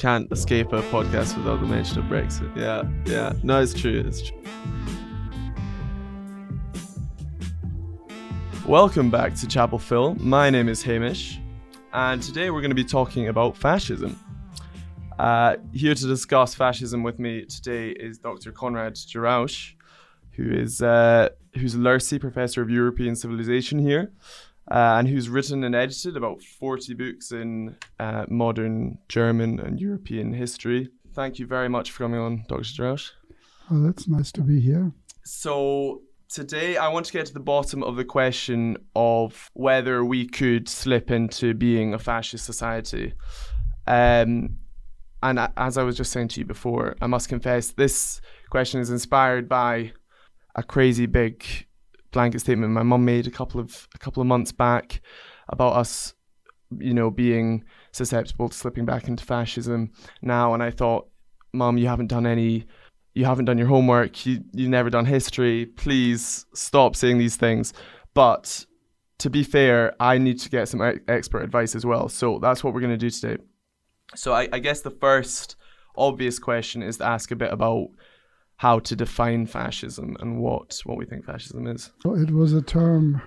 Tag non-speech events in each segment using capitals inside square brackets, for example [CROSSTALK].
can't escape a podcast without the mention of Brexit. Yeah, yeah. No, it's true. It's true. Welcome back to Chapel Phil. My name is Hamish, and today we're going to be talking about fascism. Uh, here to discuss fascism with me today is Dr. Konrad Jarausch, who is uh, who's Lurcy Professor of European Civilization here, uh, and who's written and edited about 40 books in uh, modern German and European history. Thank you very much for coming on, Dr. Jarausch. Well, that's nice to be here. So, today I want to get to the bottom of the question of whether we could slip into being a fascist society. Um, and as I was just saying to you before, I must confess this question is inspired by a crazy big blanket statement my mum made a couple of a couple of months back about us, you know, being susceptible to slipping back into fascism now. And I thought, Mum, you haven't done any, you haven't done your homework. You you've never done history. Please stop saying these things. But to be fair, I need to get some expert advice as well. So that's what we're going to do today. So I, I guess the first obvious question is to ask a bit about how to define fascism and what what we think fascism is. It was a term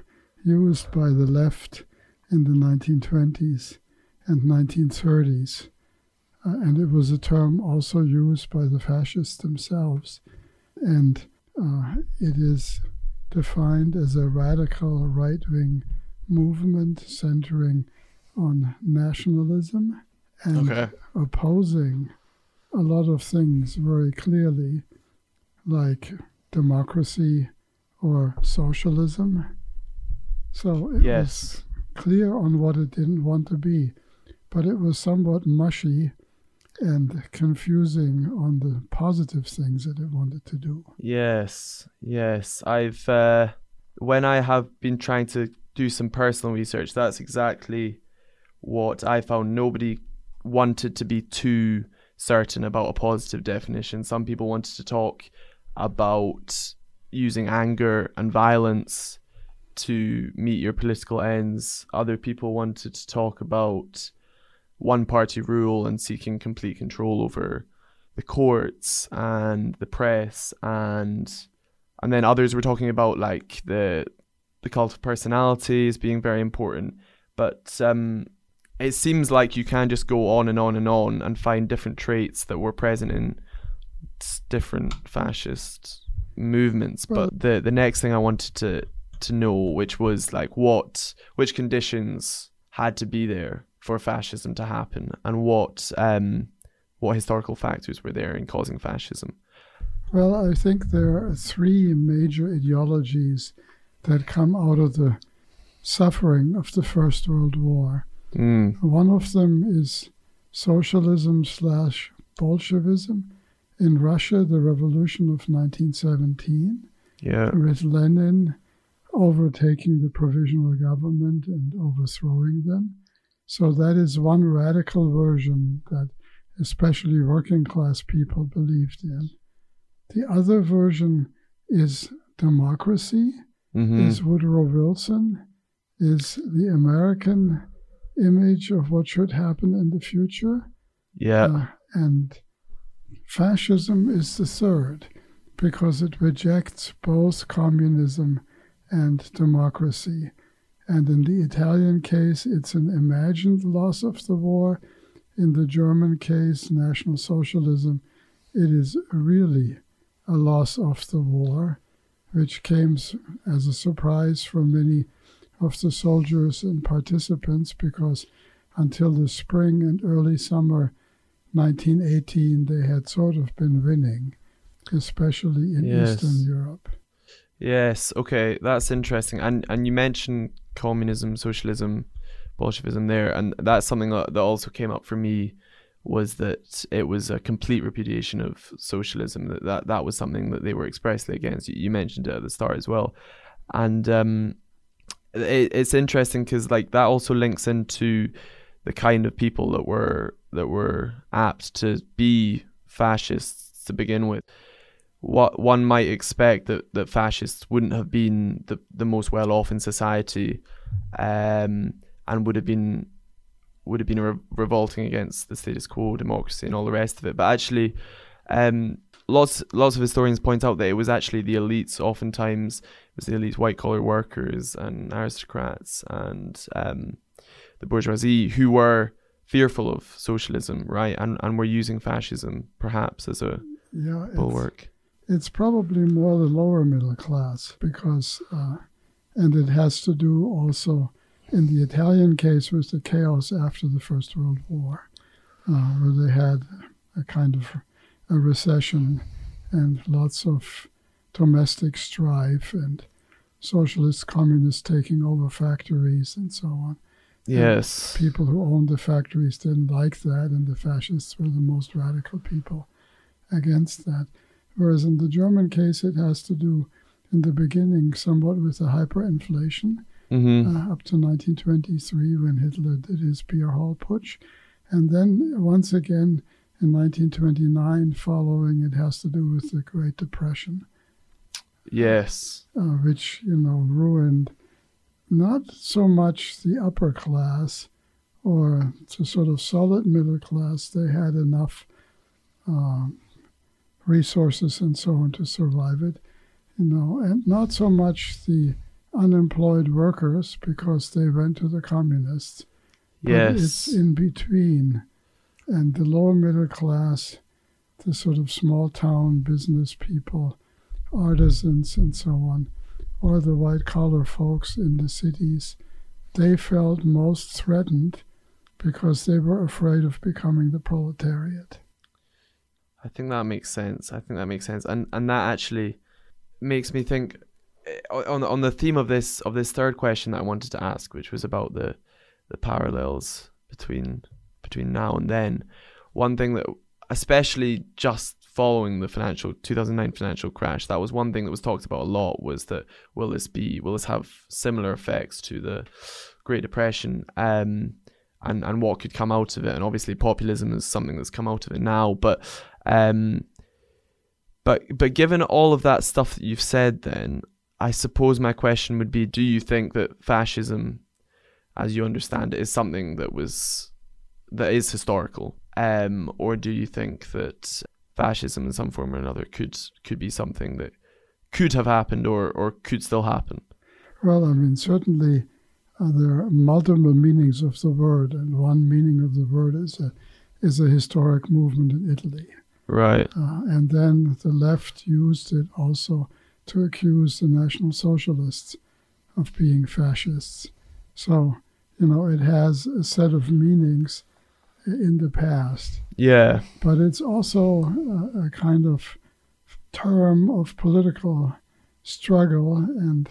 used by the left in the 1920s and 1930s, uh, and it was a term also used by the fascists themselves, and uh, it is defined as a radical right-wing movement centering on nationalism and okay. opposing a lot of things very clearly like democracy or socialism. So it yes. was clear on what it didn't want to be, but it was somewhat mushy and confusing on the positive things that it wanted to do. Yes, yes. I've uh, when I have been trying to do some personal research, that's exactly what I found. Nobody wanted to be too certain about a positive definition. Some people wanted to talk about using anger and violence to meet your political ends. Other people wanted to talk about one party rule and seeking complete control over the courts and the press and and then others were talking about like the the cult of personalities being very important. But um, it seems like you can just go on and on and on and find different traits that were present in different fascist movements. Well, but the the next thing I wanted to to know, which was like what which conditions had to be there for fascism to happen, and what um what historical factors were there in causing fascism. Well, I think there are three major ideologies that come out of the suffering of the First World War. Mm. One of them is socialism slash Bolshevism, in Russia, the revolution of 1917, yeah. with Lenin overtaking the provisional government and overthrowing them. So that is one radical version that especially working class people believed in. The other version is democracy, mm-hmm. is Woodrow Wilson, is the American image of what should happen in the future. Yeah. Uh, and Fascism is the third because it rejects both communism and democracy. And in the Italian case, it's an imagined loss of the war. In the German case, National Socialism, it is really a loss of the war, which came as a surprise for many of the soldiers and participants because until the spring and early summer 1918, they had sort of been winning, especially in yes. Eastern Europe. Yes, okay, that's interesting. And and you mentioned communism, socialism, Bolshevism there, and that's something that, also came up for me was that it was a complete repudiation of socialism. That that, that was something that they were expressly against. You, you mentioned it at the start as well, and um, it, it's interesting because like that also links into the kind of people that were that were apt to be fascists to begin with. What one might expect that, that fascists wouldn't have been the, the most well off in society um, and would have been would have been re- revolting against the status quo, democracy, and all the rest of it. But actually, um, lots lots of historians point out that it was actually the elites. Oftentimes, it was the elites, white collar workers and aristocrats and um, the bourgeoisie who were fearful of socialism, right, and and were using fascism perhaps as a yeah, bulwark. It's, it's probably more the lower middle class because, uh, and it has to do also in the Italian case with the chaos after the First World War, uh, where they had a kind of a recession and lots of domestic strife and socialist communists taking over factories and so on. Yes. And people who owned the factories didn't like that, and the fascists were the most radical people against that. Whereas in the German case, it has to do in the beginning somewhat with the hyperinflation Mm-hmm. uh, up to 1923 when Hitler did his beer hall putsch. And then once again in 1929, following, it has to do with the Great Depression, Yes. uh, which, you know, ruined not so much the upper class or the sort of solid middle class. They had enough uh, resources and so on to survive it, you know, and not so much the unemployed workers because they went to the communists. Yes. it's in between. And the lower middle class, the sort of small town business people, artisans, and so on, or the white collar folks in the cities, they felt most threatened because they were afraid of becoming the proletariat. I think that makes sense. I think that makes sense, and and that actually makes me think eh, on on the theme of this of this third question that I wanted to ask, which was about the the parallels between between now and then. One thing that, especially just following the financial 2009 financial crash, that was one thing that was talked about a lot. Was that will this be will this have similar effects to the Great Depression? Um, and and what could come out of it. And obviously, populism is something that's come out of it now. But um, but but given all of that stuff that you've said, then I suppose my question would be: Do you think that fascism, as you understand it, is something that was that is historical, um, or do you think that fascism in some form or another could could be something that could have happened or or could still happen? Well, I mean, certainly uh, there are multiple meanings of the word, and one meaning of the word is a is a historic movement in Italy. Right. Uh, and then the left used it also to accuse the National Socialists of being fascists. So, you know, it has a set of meanings in the past, Yeah. but it's also a, a kind of term of political struggle and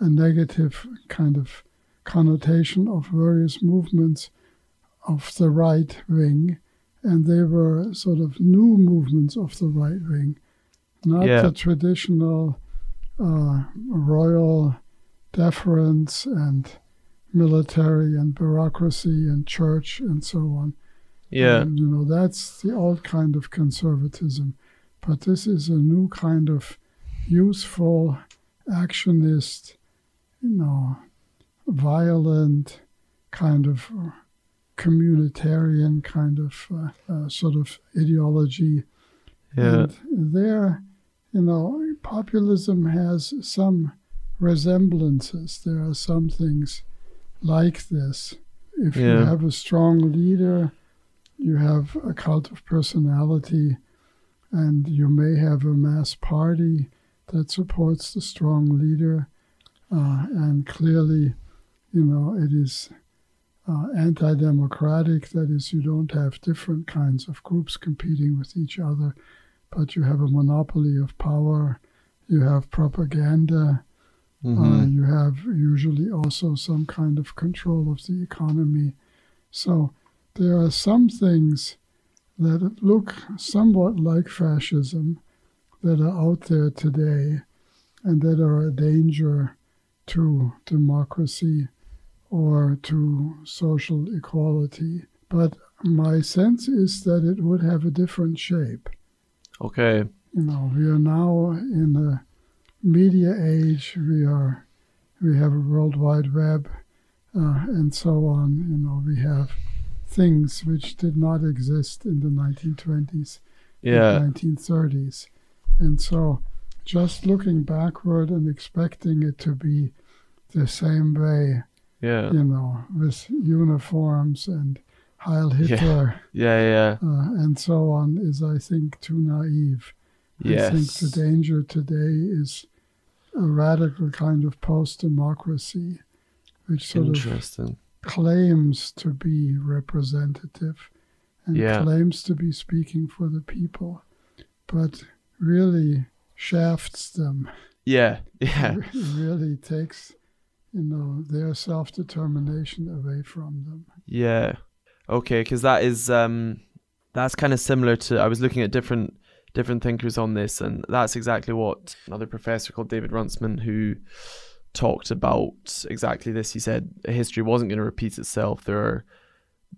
a negative kind of connotation of various movements of the right wing and they were sort of new movements of the right wing, not Yeah. the traditional uh, royal deference and military and bureaucracy and church and so on. Yeah. And, you know, that's the old kind of conservatism. But this is a new kind of useful, actionist, you know, violent kind of uh, communitarian kind of uh, uh, sort of ideology. Yeah. And there, you know, populism has some resemblances. There are some things like this. If you have a strong leader, you have a cult of personality, and you may have a mass party that supports the strong leader. Uh, and clearly, you know, it is uh, anti democratic. That is, you don't have different kinds of groups competing with each other, but you have a monopoly of power, you have propaganda, uh, Mhm. you have usually also some kind of control of the economy. So there are some things that look somewhat like fascism that are out there today and that are a danger to democracy or to social equality. But my sense is that it would have a different shape. okay. You know, we are now in a media age. We are, we have a World Wide Web, uh, and so on. You know, we have things which did not exist in the 1920s Yeah. and 1930s. And so just looking backward and expecting it to be the same way, Yeah. you know, with uniforms and Heil Hitler Yeah. Yeah. uh, and so on, is, I think, too naive. I think the danger today is a radical kind of post democracy, which sort of Interesting. Claims to be representative and Yeah. claims to be speaking for the people, but really shafts them, Yeah. Yeah. re- really takes, you know, their self determination away from them. Yeah. Okay, because that is um that's kind of similar to I was looking at different different thinkers on this and that's exactly what another professor called David Runciman who talked about exactly this. He said history wasn't going to repeat itself. There are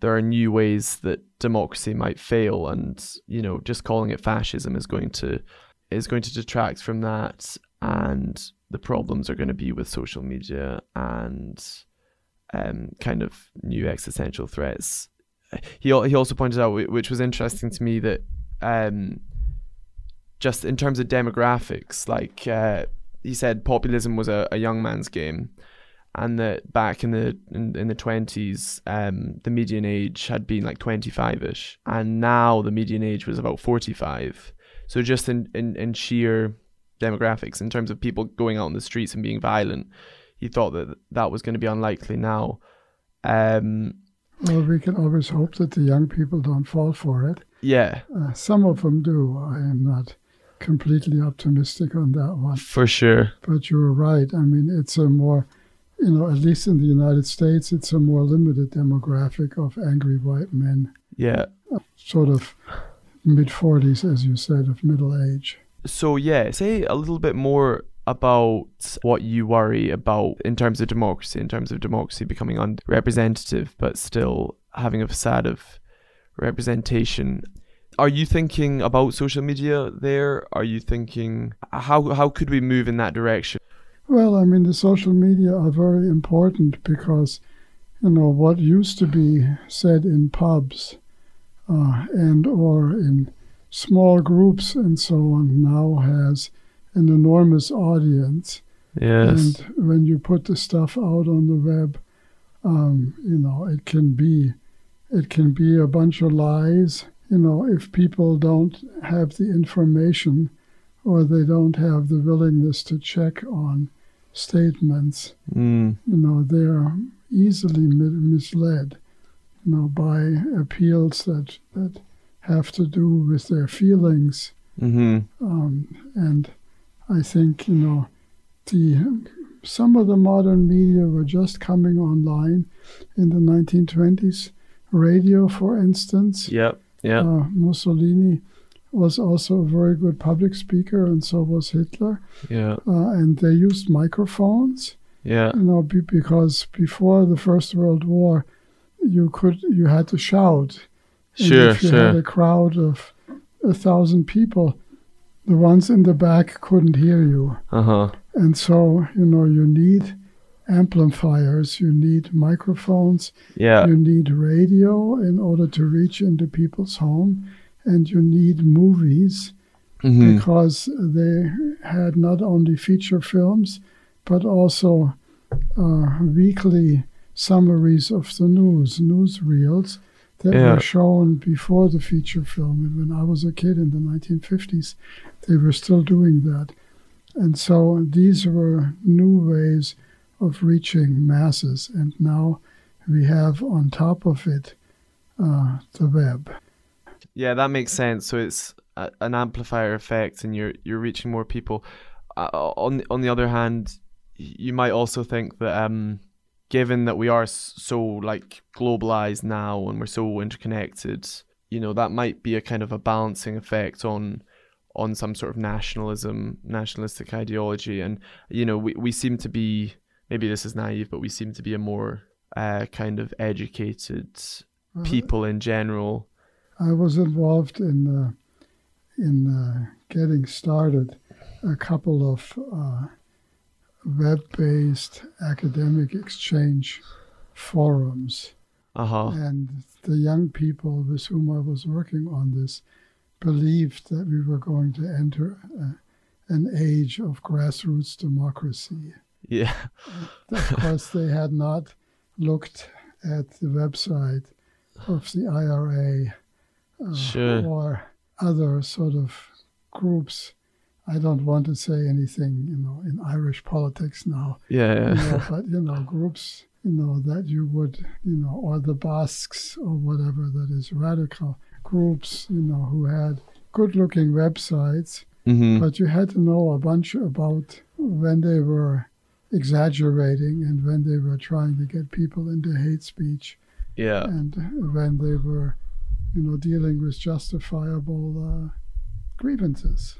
there are new ways that democracy might fail and you know just calling it fascism is going to is going to detract from that and the problems are going to be with social media and um, kind of new existential threats. He he also pointed out, which was interesting to me, that um, just in terms of demographics, like uh, he said, populism was a, a young man's game, and that back in the in, in the twenties, um, the median age had been like twenty five ish, and now the median age was about forty five. So just in, in, in sheer demographics, in terms of people going out on the streets and being violent, he thought that that was going to be unlikely now. Um, Well, we can always hope that the young people don't fall for it. yeah, Uh, some of them do. I am not completely optimistic on that one. for sure. But you're right. I mean, it's a more, you know, at least in the United States, it's a more limited demographic of angry white men, Yeah. sort of mid 40s, as you said, of middle age. So yeah, say a little bit more about what you worry about in terms of democracy, in terms of democracy becoming unrepresentative, but still having a facade of representation. Are you thinking about social media there? Are you thinking how how could we move in that direction? Well, I mean, the social media are very important because, you know, what used to be said in pubs uh, and or in small groups and so on now has an enormous audience. Yes. And when you put the stuff out on the web, um, you know, it can be, it can be a bunch of lies. You know, if people don't have the information, or they don't have the willingness to check on statements, Mm. you know, they're easily misled, you know, by appeals that that have to do with their feelings Mm-hmm. um, and I think you know the some of the modern media were just coming online in the 1920s. Radio, for instance, Yep. Yeah. uh, Mussolini was also a very good public speaker, and so was Hitler. Yeah. Uh, and they used microphones, Yeah. you know, be, because before the First World War, you could you had to shout. And Sure. if you had a crowd of a thousand people, the ones in the back couldn't hear you. Uh huh. And so, you know, you need amplifiers, you need microphones, Yeah. you need radio in order to reach into people's home, and you need movies Mm-hmm. because they had not only feature films but also uh, weekly summaries of the news, newsreels that Yeah. were shown before the feature film. And when I was a kid in the 1950s, they were still doing that. And so these were new ways of reaching masses. And now we have on top of it uh, the web. Yeah, that makes sense. So it's a, an amplifier effect, and you're you're reaching more people. Uh, on on the other hand, you might also think that um, given that we are so like globalized now and we're so interconnected, you know, that might be a kind of a balancing effect on on some sort of nationalism, nationalistic ideology, and you know, we we seem to be maybe this is naive, but we seem to be a more uh, kind of educated Uh, people in general. I was involved in uh, in uh, getting started a couple of uh, web-based academic exchange forums, Uh huh. and the young people with whom I was working on this believed that we were going to enter uh, an age of grassroots democracy. Yeah. of course, they had not looked at the website of the IRA uh, Sure. or other sort of groups. I don't want to say anything, you know, in Irish politics now, Yeah. you know, [LAUGHS] but you know, groups, you know, that you would, you know, or the Basques or whatever that is radical groups, you know, who had good-looking websites, hmm but you had to know a bunch about when they were exaggerating and when they were trying to get people into hate speech Yeah. and when they were, you know, dealing with justifiable uh, grievances.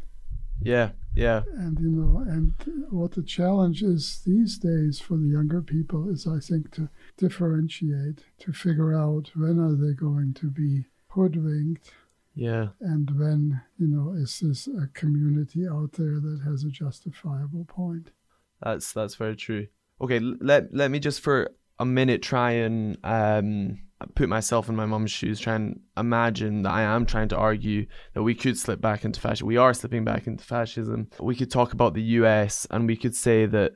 Yeah. Yeah. And you know, and what the challenge is these days for the younger people is, I think, to differentiate, to figure out when are they going to be hoodwinked, Yeah. and when you know is this a community out there that has a justifiable point. That's that's very true. Okay, let let me just for a minute try and um put myself in my mum's shoes, try and imagine that I am trying to argue that we could slip back into fascism. We are slipping back into fascism. We could talk about the US and we could say that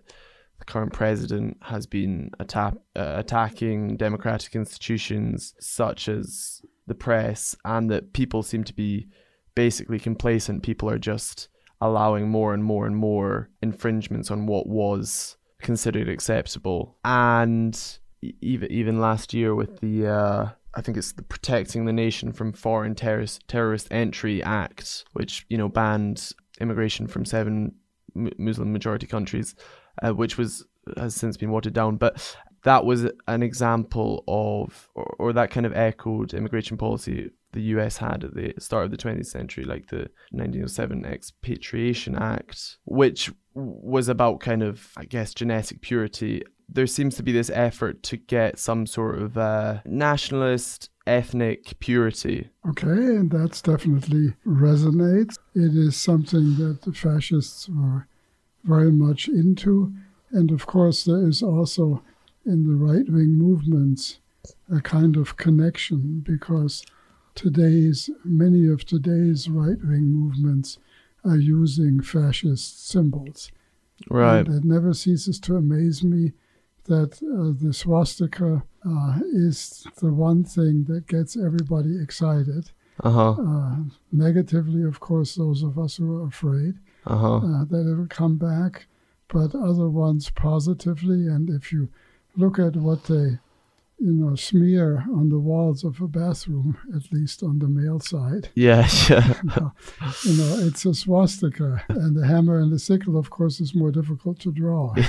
the current president has been attack, uh, attacking democratic institutions such as the press and that people seem to be basically complacent. People are just allowing more and more and more infringements on what was considered acceptable. And even even last year with the uh, I think it's the Protecting the Nation from Foreign Terrorist Terrorist Entry Act, which you know banned immigration from seven mu- Muslim majority countries, uh, which was has since been watered down. But that was an example of, or, or that kind of echoed immigration policy the US had at the start of the 20th century, like the 1907 Expatriation Act, which was about kind of, I guess, genetic purity. There seems to be this effort to get some sort of uh, nationalist ethnic purity. Okay, and that's definitely resonates. It is something that the fascists were very much into, and of course there is also in the right-wing movements a kind of connection because today's many of today's right-wing movements are using fascist symbols. Right. And it never ceases to amaze me that uh, the swastika uh, is the one thing that gets everybody excited. Uh huh. Uh, negatively, of course, those of us who are afraid Uh huh. uh, that it'll come back, but other ones positively. And if you look at what they, you know, smear on the walls of a bathroom, at least on the male side, [LAUGHS] Yeah. Yeah. [LAUGHS] you know, it's a swastika, and the hammer and the sickle, of course, is more difficult to draw. [LAUGHS]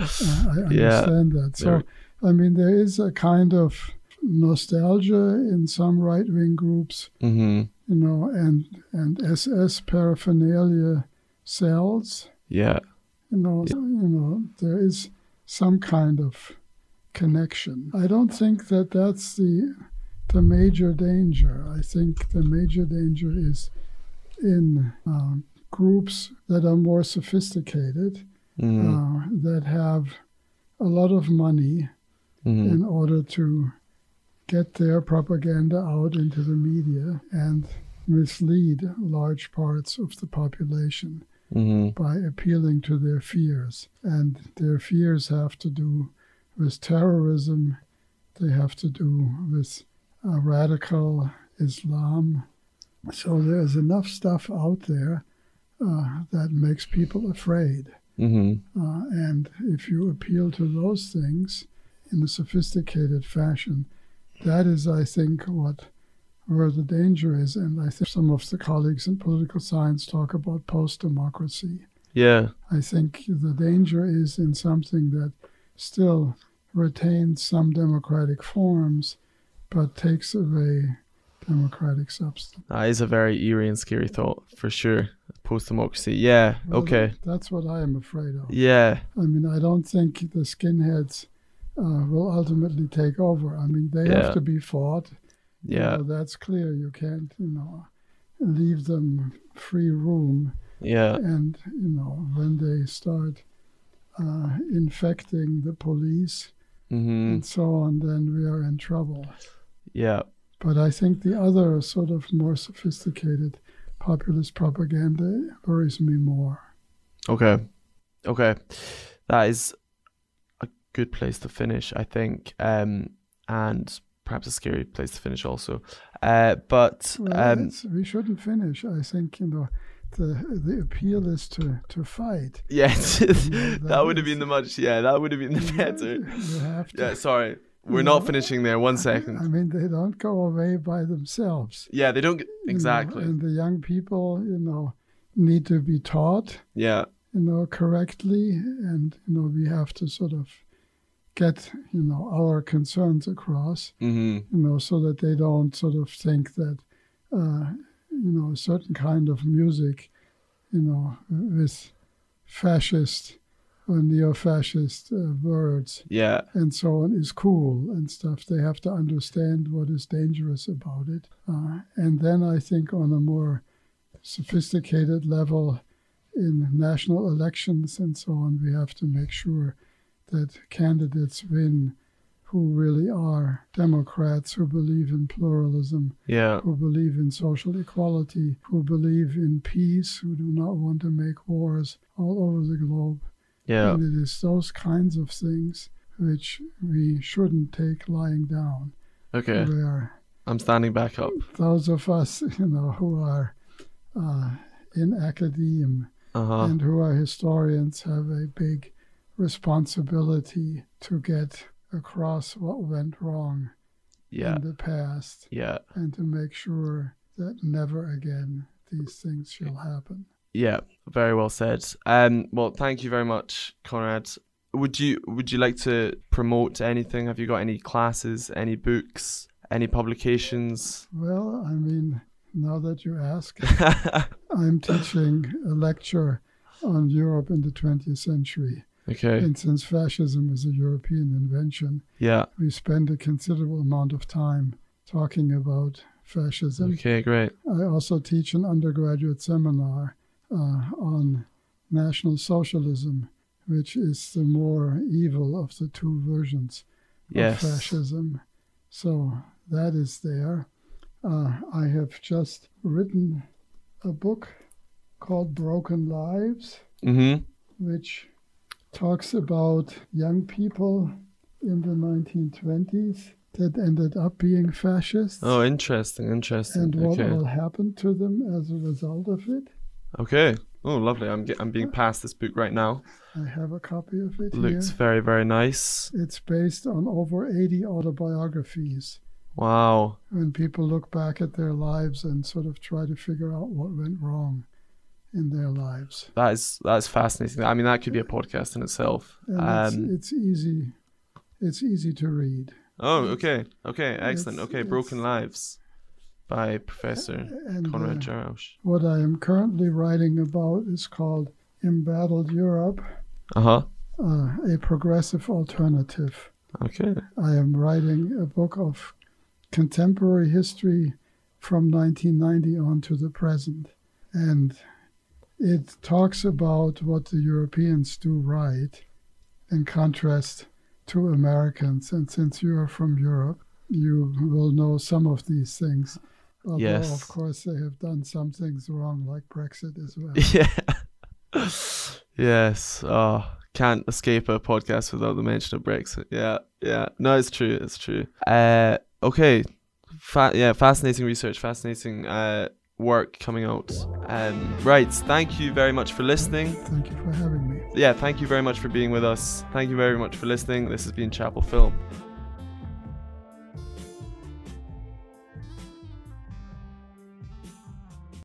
Uh, I Yeah. understand that. So, Very- I mean, there is a kind of nostalgia in some right wing groups, hmm you know, and, and SS paraphernalia sells, Yeah. you know, Yeah. you know, there is some kind of connection. I don't think that that's the the major danger. I think the major danger is in um, groups that are more sophisticated, Mm-hmm. uh, that have a lot of money hmm in order to get their propaganda out into the media and mislead large parts of the population hmm by appealing to their fears. And their fears have to do with terrorism, they have to do with uh, radical Islam. So there's enough stuff out there uh, that makes people afraid. hmm Uh, and if you appeal to those things in a sophisticated fashion, that is, I think, what where the danger is. And I think some of the colleagues in political science talk about post-democracy. Yeah. I think the danger is in something that still retains some democratic forms, but takes away democratic substance. That is a very eerie and scary thought for sure. Post democracy. Yeah. Well, okay. that- that's what I am afraid of. Yeah. I mean, I don't think the skinheads uh, will ultimately take over. I mean, they Yeah. have to be fought. You Yeah. know, that's clear. You can't, you know, leave them free room. Yeah. And, you know, when they start uh, infecting the police hmm and so on, then we are in trouble. Yeah. But I think the other sort of more sophisticated populist propaganda worries me more. Okay. Okay. That is a good place to finish, I think. Um, and perhaps a scary place to finish also. Uh, but Well, um, we shouldn't finish. I think you know the the appeal is to to fight. yeah, [LAUGHS] that that would have been the much. Yeah, that would have been the better. you have to. Yeah, sorry. We're No. not finishing there. One second. I mean, they don't go away by themselves. Yeah, they don't know, exactly. and the young people, you know, need to be taught, Yeah. you know, correctly, and you know, we have to sort of get, you know, our concerns across, Mhm. you know, so that they don't sort of think that, uh, you know, a certain kind of music, you know, with fascist or neo-fascist uh, words Yeah. and so on is cool and stuff. They have to understand what is dangerous about it. Uh, and then I think on a more sophisticated level in national elections and so on, we have to make sure that candidates win who really are Democrats who believe in pluralism, Yeah. who believe in social equality, who believe in peace, who do not want to make wars all over the globe. Yeah. And it is those kinds of things which we shouldn't take lying down. Okay. Where I'm standing back up. those of us, [LAUGHS] you know, who are uh, in academe Uh huh. and who are historians have a big responsibility to get across what went wrong Yeah. in the past Yeah. and to make sure that never again these things shall happen. Yeah. Very well said. Um. Well, thank you very much, Konrad. Would you Would you like to promote anything? Have you got any classes, any books, any publications? Well, I mean, now that you ask, [LAUGHS] I'm teaching a lecture on Europe in the 20th century. Okay. And since fascism is a European invention, Yeah. we spend a considerable amount of time talking about fascism. Okay. Great. I also teach an undergraduate seminar uh, on National Socialism, which is the more evil of the two versions Yes. of fascism. So that is there. Uh, I have just written a book called Broken Lives, Mm-hmm. which talks about young people in the 1920s that ended up being fascists Oh, interesting. Interesting. and what okay. all happened to them as a result of it. Okay. Oh, lovely. I'm ge- I'm being passed this book right now. I have a copy of it Looks here. very very nice. It's based on over 80 autobiographies. Wow. when people look back at their lives and sort of try to figure out what went wrong in their lives. That is that's fascinating. I mean, that could be a podcast in itself. And Um. it's, it's easy. It's easy to read. Oh, okay. Okay. Excellent. It's- Okay. Broken Lives by Professor And Konrad uh, what I am currently writing about is called Embattled Europe, Uh huh. uh, a progressive alternative. Okay. I am writing a book of contemporary history from 1990 on to the present. And it talks about what the Europeans do right in contrast to Americans. And since you are from Europe, you will know some of these things. Although, Yes. of course, they have done some things wrong, like Brexit as well. [LAUGHS] Yeah. yes. Oh, can't escape a podcast without the mention of Brexit. Yeah. Yeah. No, it's true. It's true. Uh. Okay. Fa- yeah. Fascinating research. Fascinating. Uh. Work coming out. Um. Right. Thank you very much for listening. Thank you for having me. Yeah. Thank you very much for being with us. Thank you very much for listening. This has been Chapel Film.